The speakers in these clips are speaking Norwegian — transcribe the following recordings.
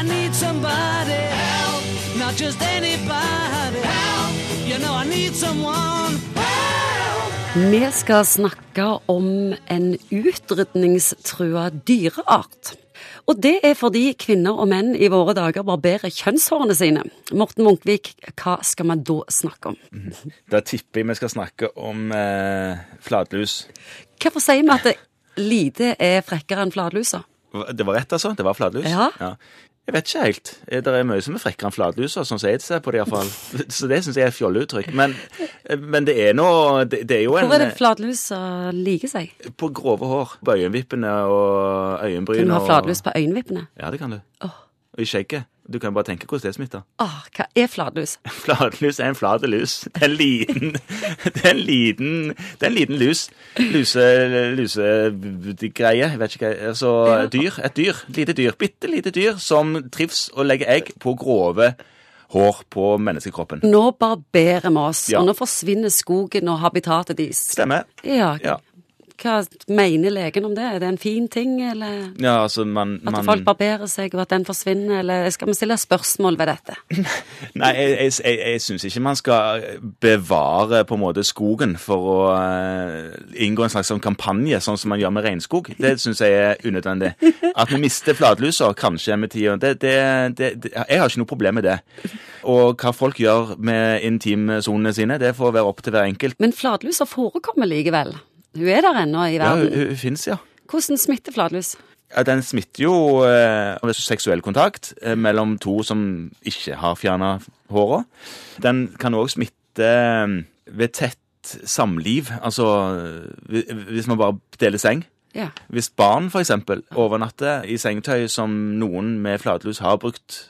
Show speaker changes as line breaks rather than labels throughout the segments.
I need somebody help, not just anybody help. You know I need someone help.
Vi skal snakke om en utrydningstrua dyreart. Og det er fordi kvinner og menn i våre dager barberer kjønnshårene sine. Morten Munkvik, hva skal vi da snakke om?
Da tipper jeg vi skal snakke om eh, flatlus.
Hvorfor sier vi at lite er frekkere enn flatlusa?
Det var rett, altså? Det var flatlus?
Ja.
Jeg vet ikke helt. Eh, Det er mye som er frekkere enn flatluser, sånn som jeg ser på det iallfall. Så det syns jeg er fjolleuttrykk. Men, men det er nå det, det er jo en
Hvor er det flatluser liker seg?
På grove hår. På øyenvippene og øyenbryn.
Kan du ha flatlus på øyenvippene?
Ja, det kan du.
Åh.
Og i skjegget. Du kan bare tenke hvordan det smitter.
Åh, hva er flatlus?
Flatlus er en flat lus. Det er en liten Det er en liten, det er en liten lus. Luse, lusegreie. Jeg vet ikke hva Altså dyr. Et dyr. Lite dyr. Bitte lite dyr som trives å legge egg på grove hår på menneskekroppen.
Nå barberer vi oss,
Ja.
og nå forsvinner skogen og habitatet deres.
Stemmer.
Ja.
Ja.
Hva mener legen om det? Er det en fin ting, eller
Ja, altså man,
at
man
folk barberer seg, og at den forsvinner, eller skal vi stille spørsmål ved dette?
Nei, jeg, jeg, jeg, jeg syns ikke man skal bevare på en måte skogen for å eh, inngå en slags sånn kampanje, sånn som man gjør med regnskog. Det syns jeg er unødvendig. At vi mister flatlusa, kanskje med tida, det, det, det, det, jeg har ikke noe problem med det. Og hva folk gjør med intimsonene sine, det får være opp til hver enkelt.
Men flatlusa forekommer likevel. Hun er der ennå i
Ja,
verden.
hun, hun fins, ja.
Hvordan smitter flatlus?
Ja, Den smitter jo eh, seksuell kontakt eh, mellom to som ikke har fjerna håra. Den kan òg smitte eh, ved tett samliv, altså eh, hvis man bare deler seng.
Ja.
Hvis barn f.eks. overnatter i sengetøy som noen med flatlus har brukt.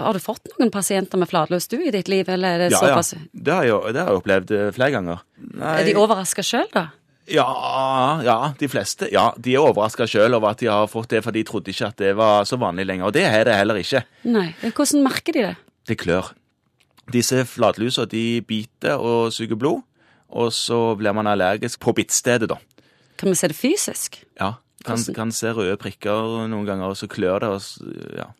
Har du fått noen pasienter med flatlus du i ditt liv, eller er det
Ja, ja. Det har jeg, det har jeg opplevd eh, flere ganger. Nei,
Er de overraska sjøl, da?
Ja, ja, de fleste. Ja, De er overraska sjøl over at de har fått det, for de trodde ikke at det var så vanlig lenger. Og det er det heller ikke.
Nei. Hvordan merker de det?
Det klør. Disse flatlusa de biter og suger blod, og så blir man allergisk på bittstedet, da.
Kan vi se det fysisk?
Ja, kan, kan se røde prikker noen ganger, og så klør det. Og, ja.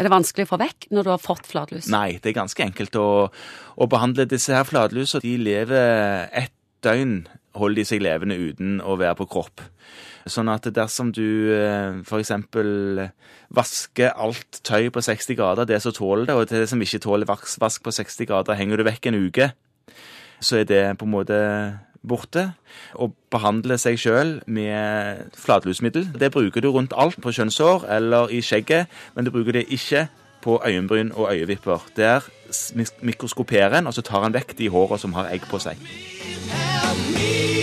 Er det vanskelig å få vekk når du har fått flatlus?
Nei, det er ganske enkelt å, å behandle disse her flatlusa. De lever ett døgn, holder de seg levende uten å være på kropp. Sånn at dersom du f.eks. for eksempel vasker alt tøy på 60 grader, det som tåler det, og det som ikke tåler vask, på 60 grader, henger du vekk en uke, så er det på en måte borte. Og behandler seg sjøl med flatlusmiddel, det bruker du rundt alt på kjønnshår eller i skjegget, men du bruker det ikke på øyenbryn og øyevipper. Der mikroskoperer en, og så tar han vekk de håra som har egg på seg.
Help me